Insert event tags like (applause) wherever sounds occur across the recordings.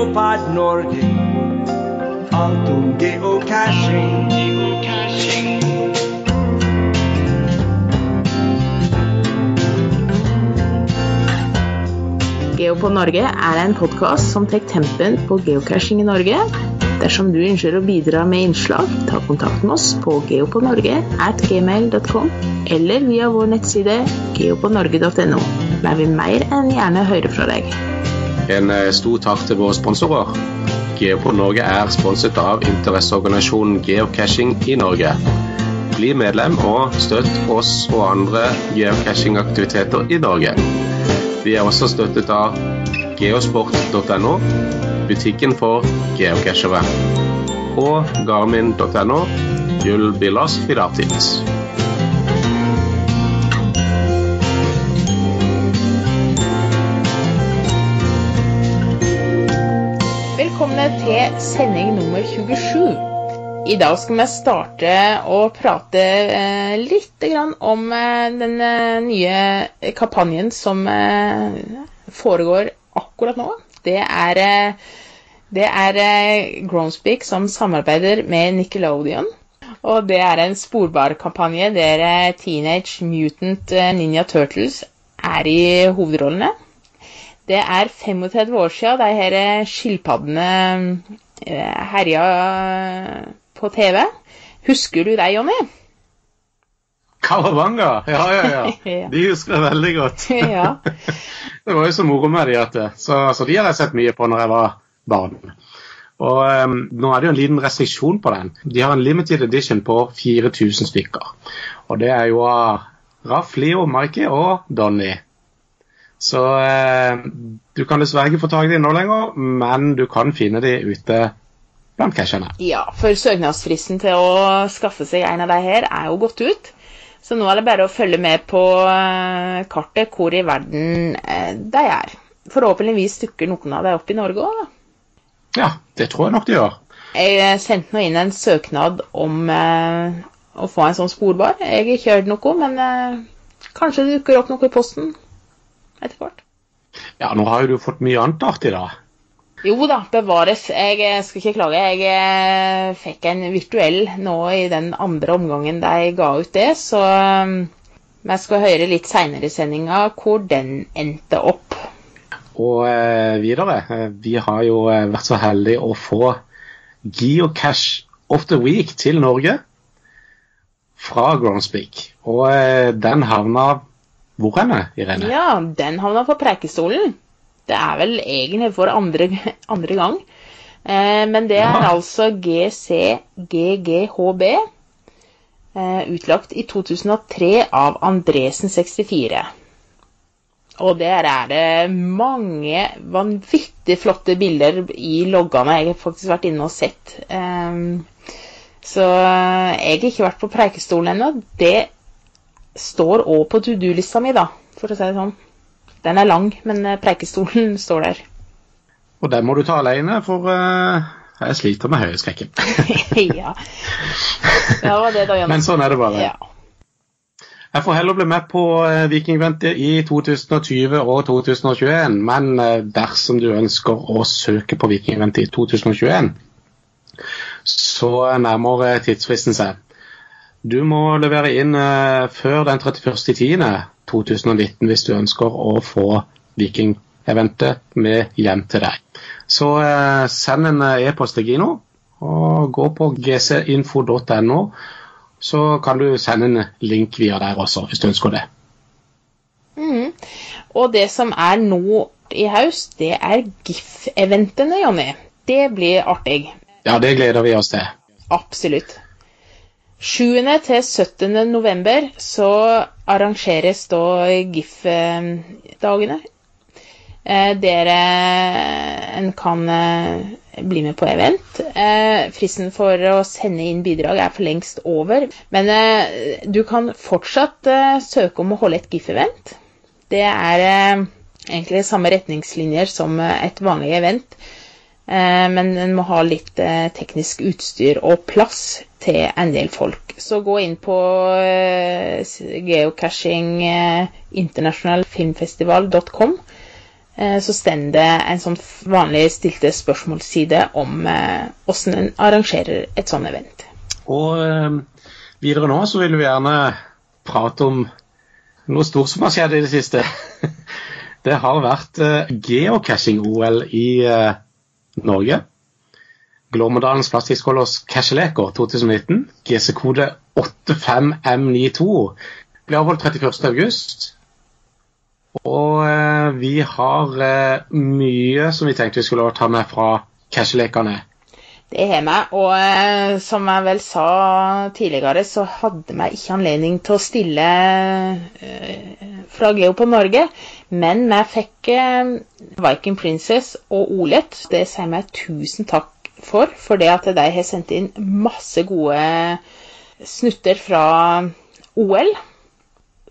Geopod Norge. Alt om geocaching. Geopod Norge er en podkast som tar tempen på geocaching i Norge. Dersom du ønsker å bidra med innslag, ta kontakt med oss på geopodnorge.gmail.com eller via vår nettside geopodnorge.no. Der vil mer enn gjerne høre fra deg. En eh, stor takk til våre sponsorer. Geopod Norge er sponset av interesseorganisasjonen Geocaching i Norge. Bli medlem og støtt oss og andre geocachingaktiviteter i Norge. Vi er også støttet av geosport.no, butikken for geocachere, og garmin.no, Jull Billas Filatis. Sending nummer 27. I dag skal vi starte å prate eh, litt om eh, den eh, nye kampanjen som eh, foregår akkurat nå. Det er, eh, det er eh, Groundspeak som samarbeider med Nickelodeon. Og det er en sporbar kampanje der Teenage Mutant Ninja Turtles er i hovedrollene. Det er 35 år siden de her skilpaddene herja på TV. Husker du deg, Jonny? Kawabanga! Ja, ja, (laughs) ja. De husker jeg veldig godt. (laughs) ja. (laughs) Det var jo så moro med de at så, så de har jeg sett mye på når jeg var barn. Og um, nå er det jo en liten restriksjon på den. De har en limited edition på 4000 stykker. Og det er jo av Raff, Leo, Mikey og Donny. Så eh, du kan dessverre ikke få tak i dem nå lenger, men du kan finne dem ute blant cashene. ja, for søknadsfristen til å skaffe seg en av de her er jo gått ut. Så nå er det bare å følge med på eh, kartet hvor i verden eh, de er. Forhåpentligvis dukker noen av dem opp i Norge òg, da. Ja, det tror jeg nok de gjør. Jeg eh, sendte nå inn en søknad om eh, å få en sånn sporbar. Jeg har ikke hørt noe, men eh, kanskje det dukker opp noe i posten etter hvert. Ja, nå har jo du fått mye annet artig, da. Jo da, bevares. Jeg eh, skal ikke klage. Jeg eh, fikk en virtuell nå i den andre omgangen de ga ut det, så eh, vi skal høre litt seinere i sendinga hvor den endte opp. Og eh, videre, vi har jo vært så heldige å få Geocache of the Week til Norge fra Groundspeak. Og den havna hvor henne, Irene? Ja, den havna på Preikestolen. Det er vel egentlig for andre, andre gang. Eh, men det er Ja. altså GCGGHB. Eh, utlagt i 2003 av Andresen64. Og der er det mange vanvittig flotte bilder i loggene. Jeg har faktisk vært inne og sett. Eh, så jeg har ikke vært på Preikestolen ennå. Det står òg på to do-lista mi, da, for å si det sånn. Den er lang, men eh, Preikestolen (laughs) står der. Og den må du ta alene, for uh, jeg sliter med høydeskrekken. (laughs) ja. Det var det, da. Men sånn er det bare. Ja. Jeg får heller bli med på eh, Vikingventet i 2020 og 2021, men dersom du ønsker å søke på Vikingventet i 2021, så nærmer tidsfristen seg. Du må levere inn eh, før den 31.10.2019 hvis du ønsker å få Vikingeventet med hjem til deg. Så eh, send en eh, e-post til Gino, og gå på gcinfo.no så kan du sende en link via der også, hvis du ønsker det. Mm. Og det som er nå i høst, det er GIF-eventene, Jonny. Det blir artig. Ja, det gleder vi oss til. Absolutt. 7. til 17. november så arrangeres da GIF-dagene. Dere eh, en kan eh, bli med på event. Eh, Fristen for å sende inn bidrag er for lengst over. Men eh, du kan fortsatt eh, søke om å holde et GIF-event. Det er eh, egentlig samme retningslinjer som eh, et vanlig event. Eh, Men en må ha litt eh, teknisk utstyr og plass til en del folk. Så gå inn på eh, geocaching internationalfilmfestival.com eh, så står det en sånn vanlig stilte spørsmålsside om åssen en arrangerer et sånt event. Og videre nå så vil vi gjerne prate om noe stort som har skjedd i det siste. (laughs) det har vært geocaching-OL i Norge. Glåmedalens plastikkskålers casheleker 2019, GC-kode 85M92, ble avholdt 31.8. Og eh, vi har eh, mye som vi tenkte vi skulle ta med fra cashelekene. Det har vi, og eh, som jeg vel sa tidligere, så hadde vi ikke anledning til å stille fra Geo på Norge. Men vi fikk eh, Viking Princess og Olet. Det sier vi tusen takk for, for det at de har sendt inn masse gode snutter fra OL.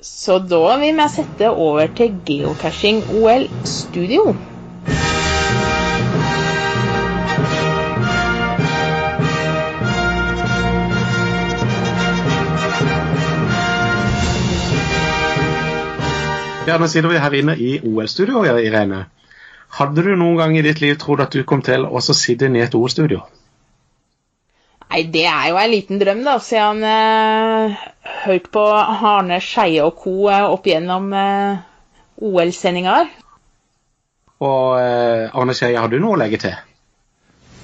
Så da vil vi sette over til Geocaching OL Studio. Ja, nå sitter vi her inne i OL-studio, Irene. Hadde du noen gang i ditt liv trodd at du kom til å sitte inne i et OL-studio? Nei, det er jo en liten drøm, da, siden han eh, hørte på Arne Skeie og co. Eh, opp gjennom eh, OL-sendinger. Og eh, Arne Skeie, har du noe å legge til?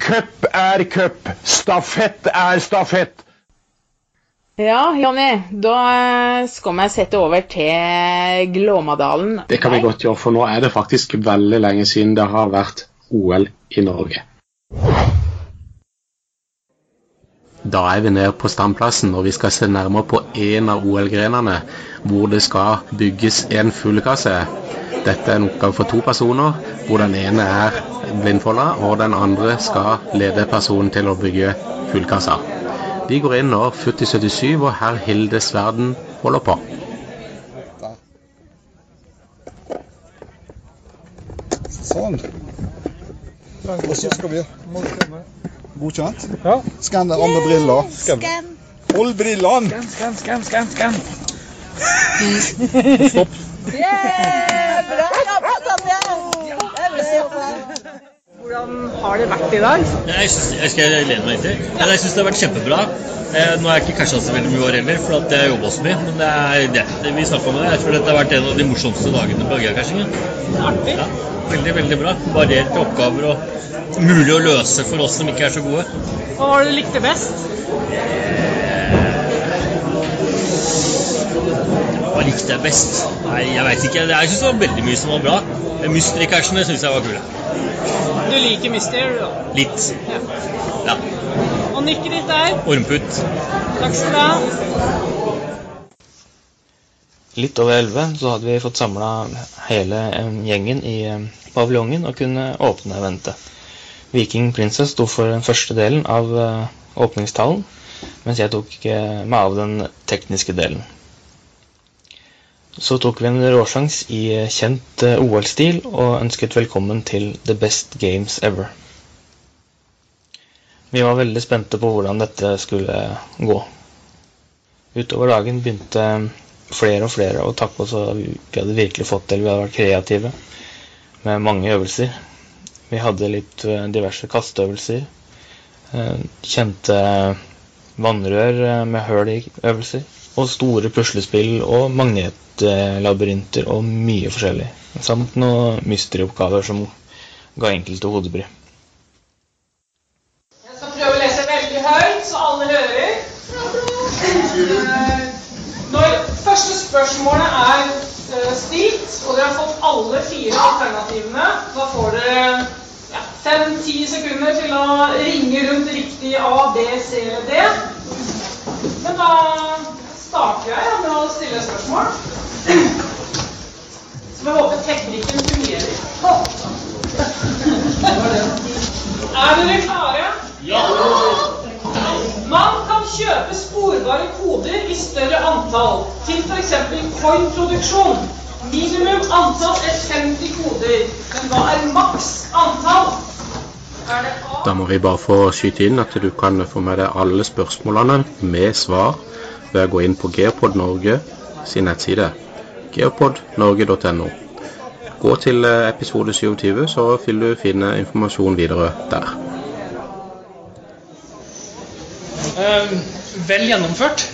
Cup er cup, stafett er stafett. Ja, Jonny, da skal vi sette over til Glåmadalen. Det kan vi godt gjøre, for nå er det faktisk veldig lenge siden det har vært OL i Norge. Da er vi nede på standplassen, og vi skal se nærmere på en av OL-grenene, hvor det skal bygges en fuglekasse. Dette er en oppgave for to personer, hvor den ene er blindfolda, og den andre skal lede personen til å bygge fuglekassa. Vi går inn år 4077, og herr Hilde Sverden holder på. Sånn. Og så skal vi Godkjent? Ja. Skann den andre brilla. Hold brillene! Skann, skann, skann, skann. Stopp. Hvordan har det vært i dag? Jeg, synes, jeg skal lene meg inntil. Jeg syns det har vært kjempebra. Eh, nå har jeg ikke casha så veldig mye år heller, for at jeg jobba så mye. Men det er det, det vi snakka om det. Jeg tror dette har vært en av de morsomste dagene på. Artig. Ja, veldig, veldig bra. Varierte oppgaver og mulig å løse for oss som ikke er så gode. Hva var det du likte best? Likte jeg best? Nei, jeg veit ikke. Jeg syns det var veldig mye som var bra. Mystery-cashene syns jeg var kule. Du liker Mystery, da. Litt. Ja. Ja. Og nikket ditt er? Ormputt. Takk skal du ha. Litt over 11 så hadde vi fått samla hele eh, gjengen i eh, paviljongen og kunne åpne eventet. Viking Princess sto for den første delen av åpningstallen åpningstalen, mens jeg tok eh, meg av den tekniske delen. Så tok vi en råsjans i eh, kjent eh, OL-stil og ønsket velkommen til The Best Games Ever. Vi var veldig spente på hvordan dette skulle gå. Utover dagen begynte flere og flere å takke oss, og vi hadde virkelig fått til. Vi hadde vært kreative med mange øvelser. Vi hadde litt eh, diverse kasteøvelser. eh, Kjente vannrør eh, med høl i øvelser. Og store puslespill og magnetlabyrinter og mye forskjellig. Samt noen mysterioppgaver som ga enkelte hodebry. Jeg skal prøve å lese veldig høyt, så alle hører. Eh, Når første spørsmålet er eh, stilt, og dere har fått alle fire alternativene, da får dere fem-ti sekunder til å ringe rundt riktig A, B, C eller D. Men da starter jeg med å stille spørsmål. Så jeg håper teknikken fungerer. Er dere klare? Ja! Man kan kjøpe sporbare koder i større antall, til f.eks. coin-produksjon. Minimum antall er 50 koder. Men hva er maks antall? Er? Da må vi bare få skyte inn at du kan få med deg alle spørsmålene med svar ved å gå inn på Geopod Norge sin nettside. geopodnorge.no. Gå til eh, episode 27, så vil du finne informasjon videre der. Eh, vel gjennomført.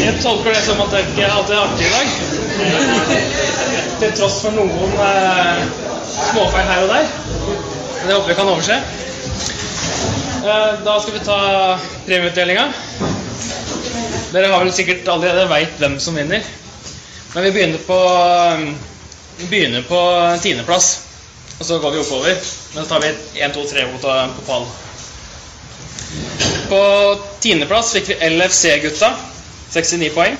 Jeg tolker det som at det ikke alltid er artig i dag. (laughs) Til tross for noen eh, småfeil her og der. Men det håper vi kan overse. Eh, da skal vi ta premieutdelinga. Dere har vel sikkert allerede veit hvem som vinner. Men vi begynner på Vi begynner på tiendeplass. Og så går vi oppover. Men så tar vi 1, 2, 3 mot på pall. På tiendeplass fikk vi LFC-gutta. 69 poeng.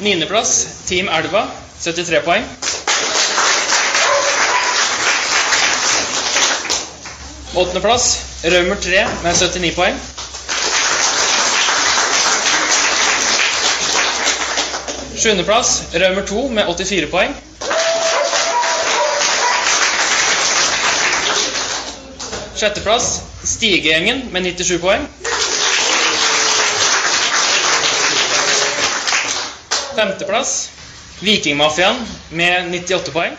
Niendeplass Team Elva. 73 poeng. Åttendeplass Raumer 3 med 79 poeng. Sjuendeplass Raumer 2 med 84 poeng. Sjetteplass Stigegjengen med 97 poeng. Femteplass Vikingmafiaen med 98 poeng.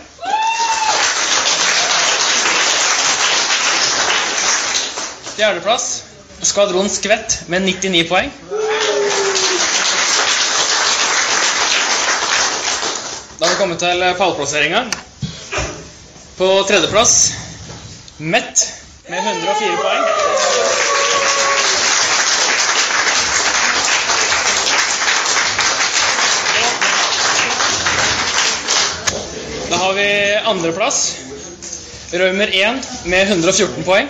Fjerdeplass Skvadron Skvett med 99 poeng. Da har vi kommet til pallplasseringa. På tredjeplass Mett med 104 poeng. Har vi andreplass. Raumer 1 med 114 poeng.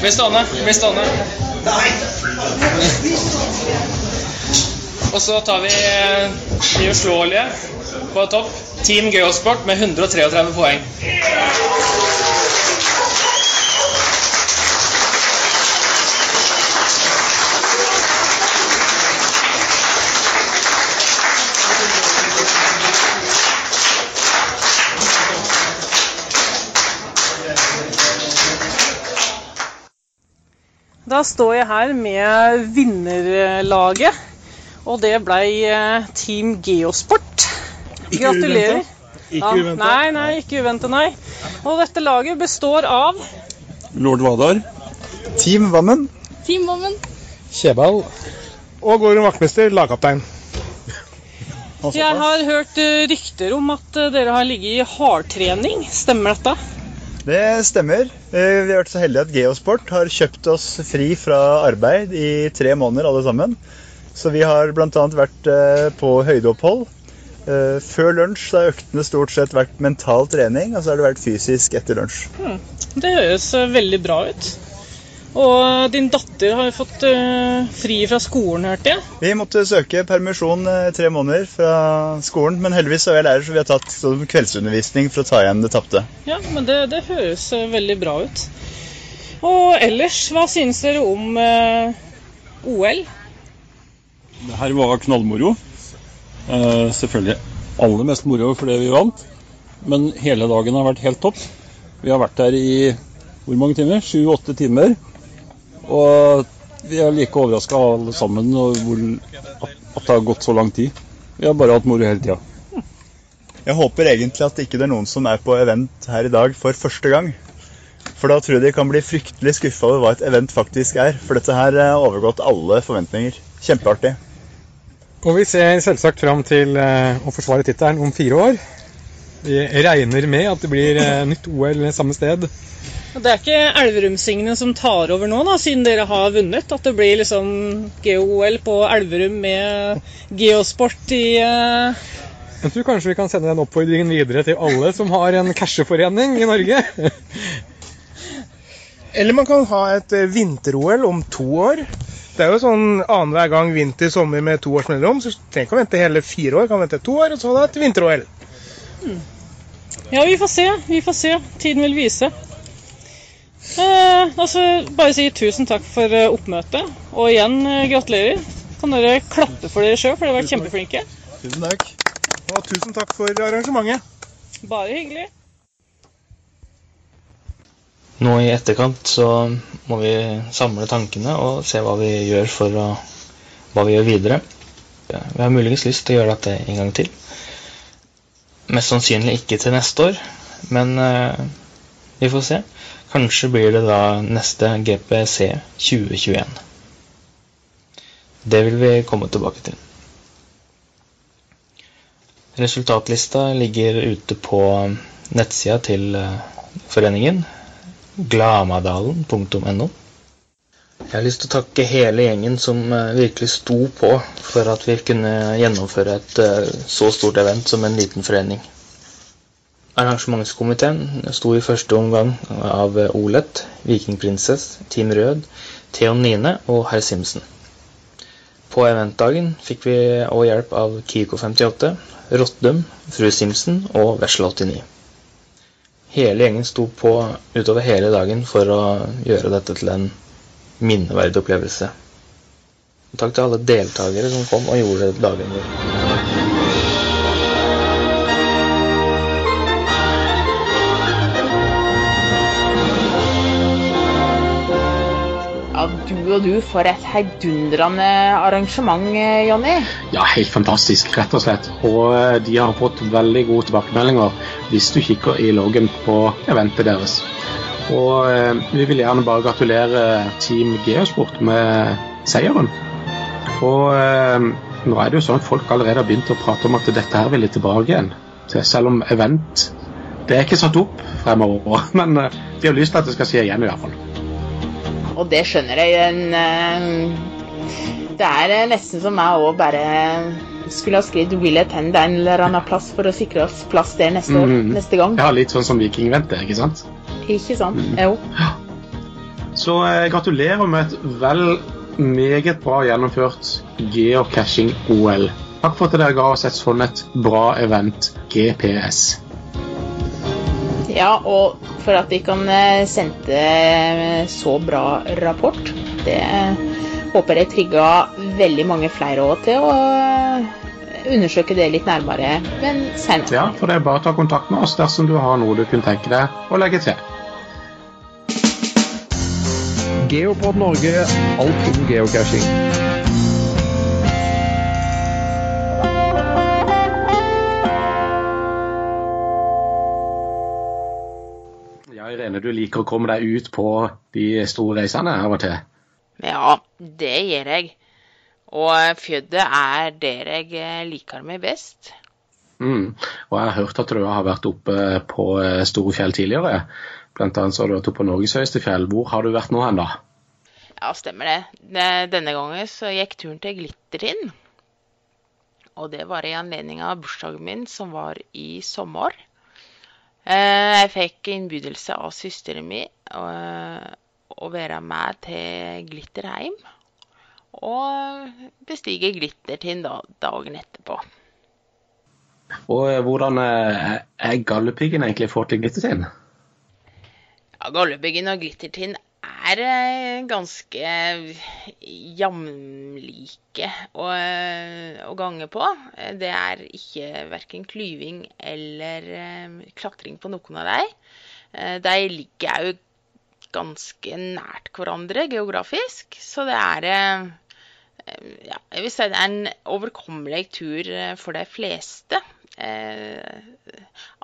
Bli stående. Bli stående. Og så tar vi eh, de uslåelige på topp. Team Geosport med 133 poeng. Da står jeg her med vinnerlaget, og det blei eh, Team Geosport. Gratulerer. Ikke uventa. Ja. Nei, nei, ikke uventa, nei. Og dette laget består av Lord Vadar. Team Vammen. Team Vammen. Kjebal. Og Gården vaktmester, lagkaptein. Jeg har hørt eh, rykter om at eh, dere har ligget i hardtrening. Stemmer dette? Det stemmer. Eh, Vi har vært så heldige at Geosport har kjøpt oss fri fra arbeid i tre måneder alle sammen. Så vi har bl.a. vært eh, på høydeopphold. Eh, Før lunsj har øktene stort sett vært mental trening, og så har det vært fysisk etter lunsj. Hmm. Det høres veldig bra ut. Og din datter har fått eh, fri fra skolen, hørte jeg. Vi måtte søke permisjon eh, tre måneder fra skolen, men heldigvis så er jeg lærer, så vi har tatt sånn kveldsundervisning for å ta igjen det tapte. Ja, men det, det høres eh, veldig bra ut. Og ellers, hva synes dere om eh, OL? Det her var knallmoro. Eh, selvfølgelig aller mest moro fordi vi vant. Men hele dagen har vært helt topp. Vi har vært der i hvor mange timer? Sju-åtte timer. Og vi er like overraska alle sammen over hvor, at, at det har gått så lang tid. Vi har bare hatt moro hele tida. Jeg håper egentlig at ikke det er noen som er på event her i dag for første gang. For da tror jeg de kan bli fryktelig skuffa over hva et event faktisk er. For dette her har overgått alle forventninger. Kjempeartig. Og vi ser selvsagt fram til eh, å forsvare tittelen om fire år. Vi regner med at det blir eh, nytt OL samme sted. Det er ikke Elverumsingene som tar over nå, da, siden dere har vunnet? At det blir liksom Geo-OL på Elverum med geosport i eh, Jeg tror kanskje vi kan sende den oppfordringen videre til alle som har en casheforening i Norge. Eller man kan ha et eh, vinter-OL om to år. Det er jo sånn annenhver gang vinter, sommer med to års mellomrom. Så du trenger ikke å vente hele fire år. Kan vente to år, og så da et vinter-OL. Ja, vi får se. Vi får se. Tiden vil vise. Eh, altså, bare si tusen takk for eh, oppmøtet. Og igjen eh, gratulerer. Kan dere klappe for dere sjøl, for dere har vært kjempeflinke. Tusen takk. Og tusen takk for arrangementet. Bare hyggelig. Nå i etterkant så må vi samle tankene og se hva vi gjør for å hva vi gjør videre. Vi har muligens lyst til å gjøre dette en gang til. Mest sannsynlig ikke til neste år, men eh, vi får se. Kanskje blir det da neste GPC 2021. Det vil vi komme tilbake til. Resultatlista ligger ute på nettsida til eh, foreningen, glamadalen.no. Jeg har lyst til å takke hele gjengen som eh, virkelig sto på for at vi kunne gjennomføre et eh, så stort event som en liten forening. Arrangementskomiteen sto i første omgang av eh, Olet, Vikingprinsess, Team Rød, Theon Nine og herr Simsen. På eventdagen fikk vi òg hjelp av Kiko58, Rottum, Fru Simsen og Vesle89. Hele gjengen sto på utover hele dagen for å gjøre dette til en minneverdig opplevelse. Takk til alle deltakere som kom og gjorde dagen vår. Ja, du og du, for et heidundrende arrangement, Jonny. Ja, helt fantastisk, rett og slett. Og eh, de har fått veldig gode tilbakemeldinger hvis du kikker i loggen på eventet deres. Og eh, vi vil gjerne bare gratulere Team Geosport med seieren. Og eh, nå er det jo sånn at folk allerede har begynt å prate om at dette her vil de tilbake igjen. Selv om event Det er ikke satt opp fremover, (laughs) men eh, de har lyst til at det skal skje igjen i hvert fall. Og det skjønner jeg. En, det er nesten som meg òg bare skulle ha skrevet 'Will attend' en eller annen plass for å sikre oss plass der neste, år, mm. neste gang. Ja, litt sånn som vikingvente, ikke sant? Ikke sant? Mm. Jo. Så eh, gratulerer med et vel meget bra gjennomført geocaching-OL. Takk for at dere ga oss et sånn et bra event, GPS. Ja, og for at de kan eh, sende eh, så bra rapport. Det eh, håper jeg trigga veldig mange flere òg til å undersøke det litt nærmere, men senere. Ja, for det er bare å ta kontakt med oss dersom du har noe du kunne tenke deg å legge til. Geopod Norge, alt om geocaching. Ja, Irene, du liker å komme deg ut på de store reisene av og til. Ja, det gjør jeg. Og fjødet er der jeg eh, liker meg best. Mm. Og jeg har hørt at du har vært oppe på Storfjell store fjell tidligere. Blant annet så har du vært oppe på Norges høyeste fjell. Hvor har du vært nå hen, da? Ja, stemmer det. Denne gangen så gikk turen til Glittertind. Og det var i anledning av bursdagen min, som var i sommer. Eh, Jeg fikk innbydelse av søsteren min eh, å være med til Glitterheim. Og bestige Glittertind da, dagen etterpå. Og eh, hvordan er gallepiggen egentlig fått til Glittertind? Ja, Galdhøpiggen og Glittertind er eh, ganske jamlike å, eh, å gange på. Eh, Det er ikke verken klyving eller klatring på noen av dem. De ligger jo ganske nært hverandre geografisk, så det er ja, jeg vil si det er en overkommelig tur for de fleste. Eh,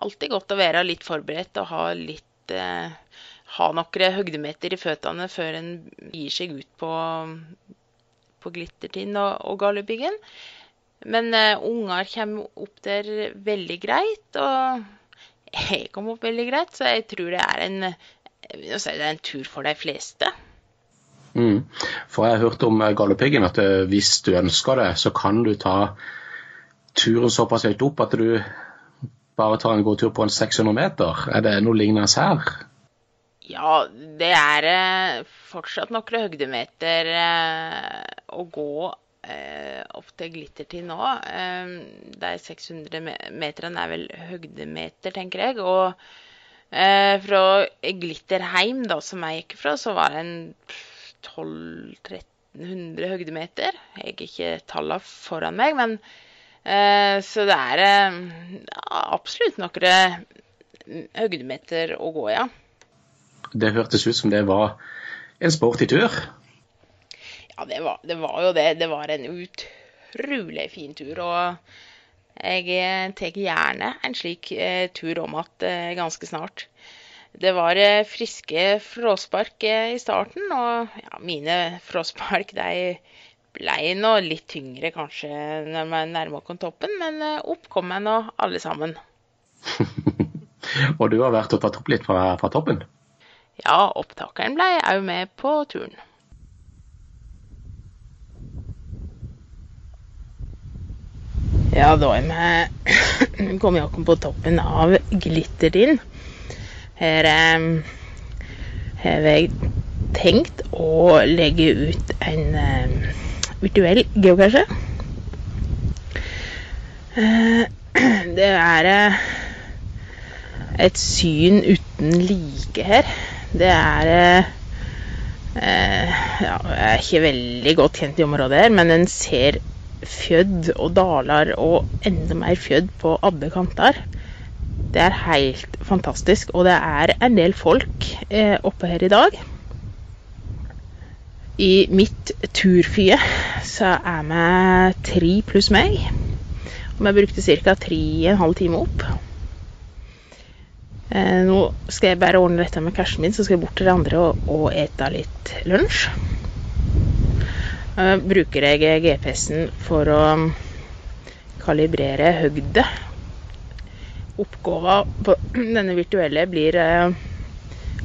alltid godt å være litt forberedt og ha litt eh, ha noen høydemeter i føttene før en gir seg ut på, på Glittertind og, og Galdhøpiggen. Men uh, unger kommer opp der veldig greit, og (laughs) jeg kom opp veldig greit, så jeg tror det er en, si det er en tur for de fleste. Mm. For jeg har hørt om eh, Galdhøpiggen at eh, hvis du ønsker det, så kan du ta turen såpass høyt opp at du bare tar en god tur på en 600 meter. Er det noe lignende her? Ja, det er eh, fortsatt noen høgdemeter eh, å gå eh, opp til Glittertind nå. De 600 me- meterne er vel høgdemeter, tenker jeg. Og fra Glitterheim, da, som jeg gikk fra, så var det en 1200-1300 høgdemeter. Jeg har ikke tallene foran meg, men Så det er absolutt noen høgdemeter å gå, ja. Det hørtes ut som det var en sporty tur. Ja, det var, det var jo det. Det var en utrolig fin tur. Og jeg tar gjerne en slik eh, tur om igjen eh, ganske snart. Det var eh, friske frospark eh, i starten, og ja, mine frospark de ble nå litt tyngre kanskje når man nærmer oss toppen, men eh, opp kom jeg nå alle sammen. (laughs) Og du har vært og tatt opp litt fra, fra toppen. Ja, opptakeren ble òg med på turen. Ja, da er vi kommet oss på toppen av Glittertind. Her eh, har jeg tenkt å legge ut en eh, virtuell geocache. Eh, (clears throat) det er eh, et syn uten like her. Det er eh, eh, ja, Jeg er ikke veldig godt kjent i området her, men en ser fjødd og daler og enda mer fjødd på alle kanter. Det er helt fantastisk, og det er en del folk eh, oppe her i dag. I mitt turfye så er vi tre pluss meg. Og vi brukte ca. tre og en halv time opp. Eh, nå skal jeg bare ordne dette med cashen min, så skal jeg bort til de andre og, og ete litt lunsj. Eh, bruker jeg GPS-en for å kalibrere høgde. Oppgaven på (clears throat) denne virtuelle blir eh,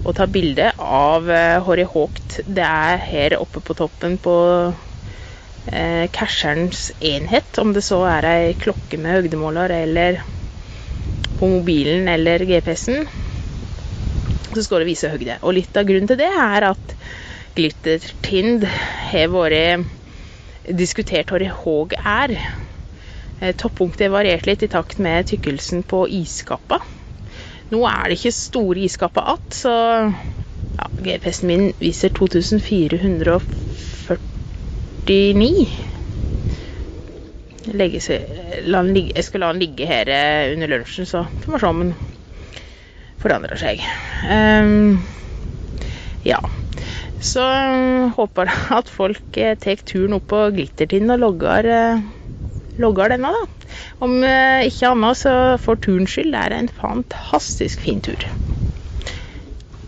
å ta bilde av eh, hvor Hawkt. det er her oppe på toppen på casherens enhet. Om det så er ei klokke med høgdemåler eller på mobilen eller GPS-en. Så skal det vise høgde. Og litt av grunnen til det er at Glittertind har vært diskutert hvor høy er. Eh, Toppunktet varierte litt i takt med tykkelsen på iskappa. Nå er det ikke store iskappa igjen, så ja, GPS-en min viser 2449. Legge seg, ligge, jeg skal la den ligge her eh, under lunsjen, så får vi se om den forandrer seg. Um, ja. Så øh, håper jeg at folk eh, tar turen opp på Glittertind og logger, eh, logger denne, da. Om eh, ikke annet så for turens skyld er det en fantastisk fin tur.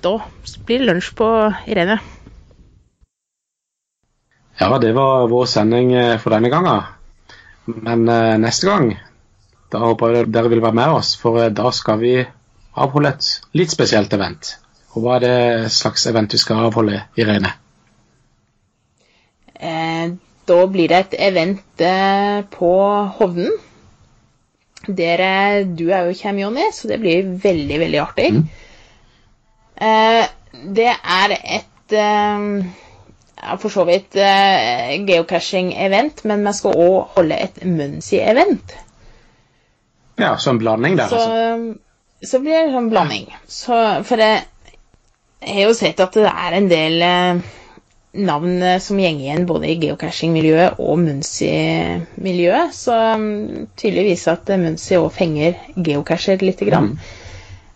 Da blir det lunsj på Irene. Ja, det var vår sending eh, for denne gangen. Men eh, neste gang, da håper jeg dere vil være med oss, for eh, da skal vi avholde et litt spesielt event. Og hva er det slags event vi skal avholde, Irene? Eh, da blir det et event eh, på Hovden. Der du òg kommer, Jonny, så det blir veldig, veldig artig. Eh, det er et eh, for så vidt eh, geocaching-event, men vi skal òg holde et Munsi-event. Ja, så en blanding der, Så, altså. så blir det en sånn blanding. Så, for jeg, har jo sett at det er en del eh, navn eh, som gjenger igjen både i geocaching-miljøet og Munsi-miljøet, Så um, tydeligvis at Munsi òg fenger geocacher lite grann. Eh,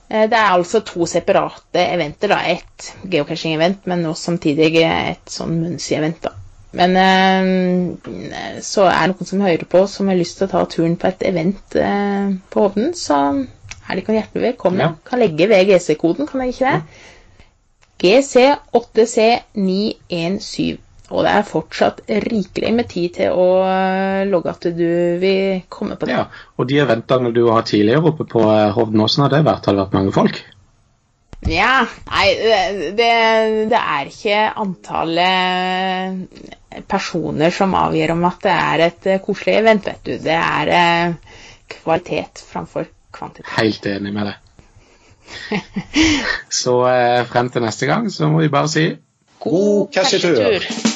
Det er altså to separate eventer. da, Et geocaching-event, men også samtidig et sånn Munsi-event. da. Men eh, så er det noen som hører på som har lyst til å ta turen på et event eh, på Hovden, så er de kan hjertelig Ja. Kan legge VGC-koden, kan jeg ikke det? GC8C917. Og det er fortsatt rikelig med tid til å eh, logge at du vil komme på det. Ja, og de eventene du har tidligere oppe på eh, Hovden, åssen har det vært? Har det vært mange folk? Ja, nei, det, det, er ikke antallet personer som avgjør om at det er et eh, koselig event, vet du. Det er eh, kvalitet framfor kvantitet. Helt enig med deg. Så eh, frem til neste gang så må vi bare si God cashetur.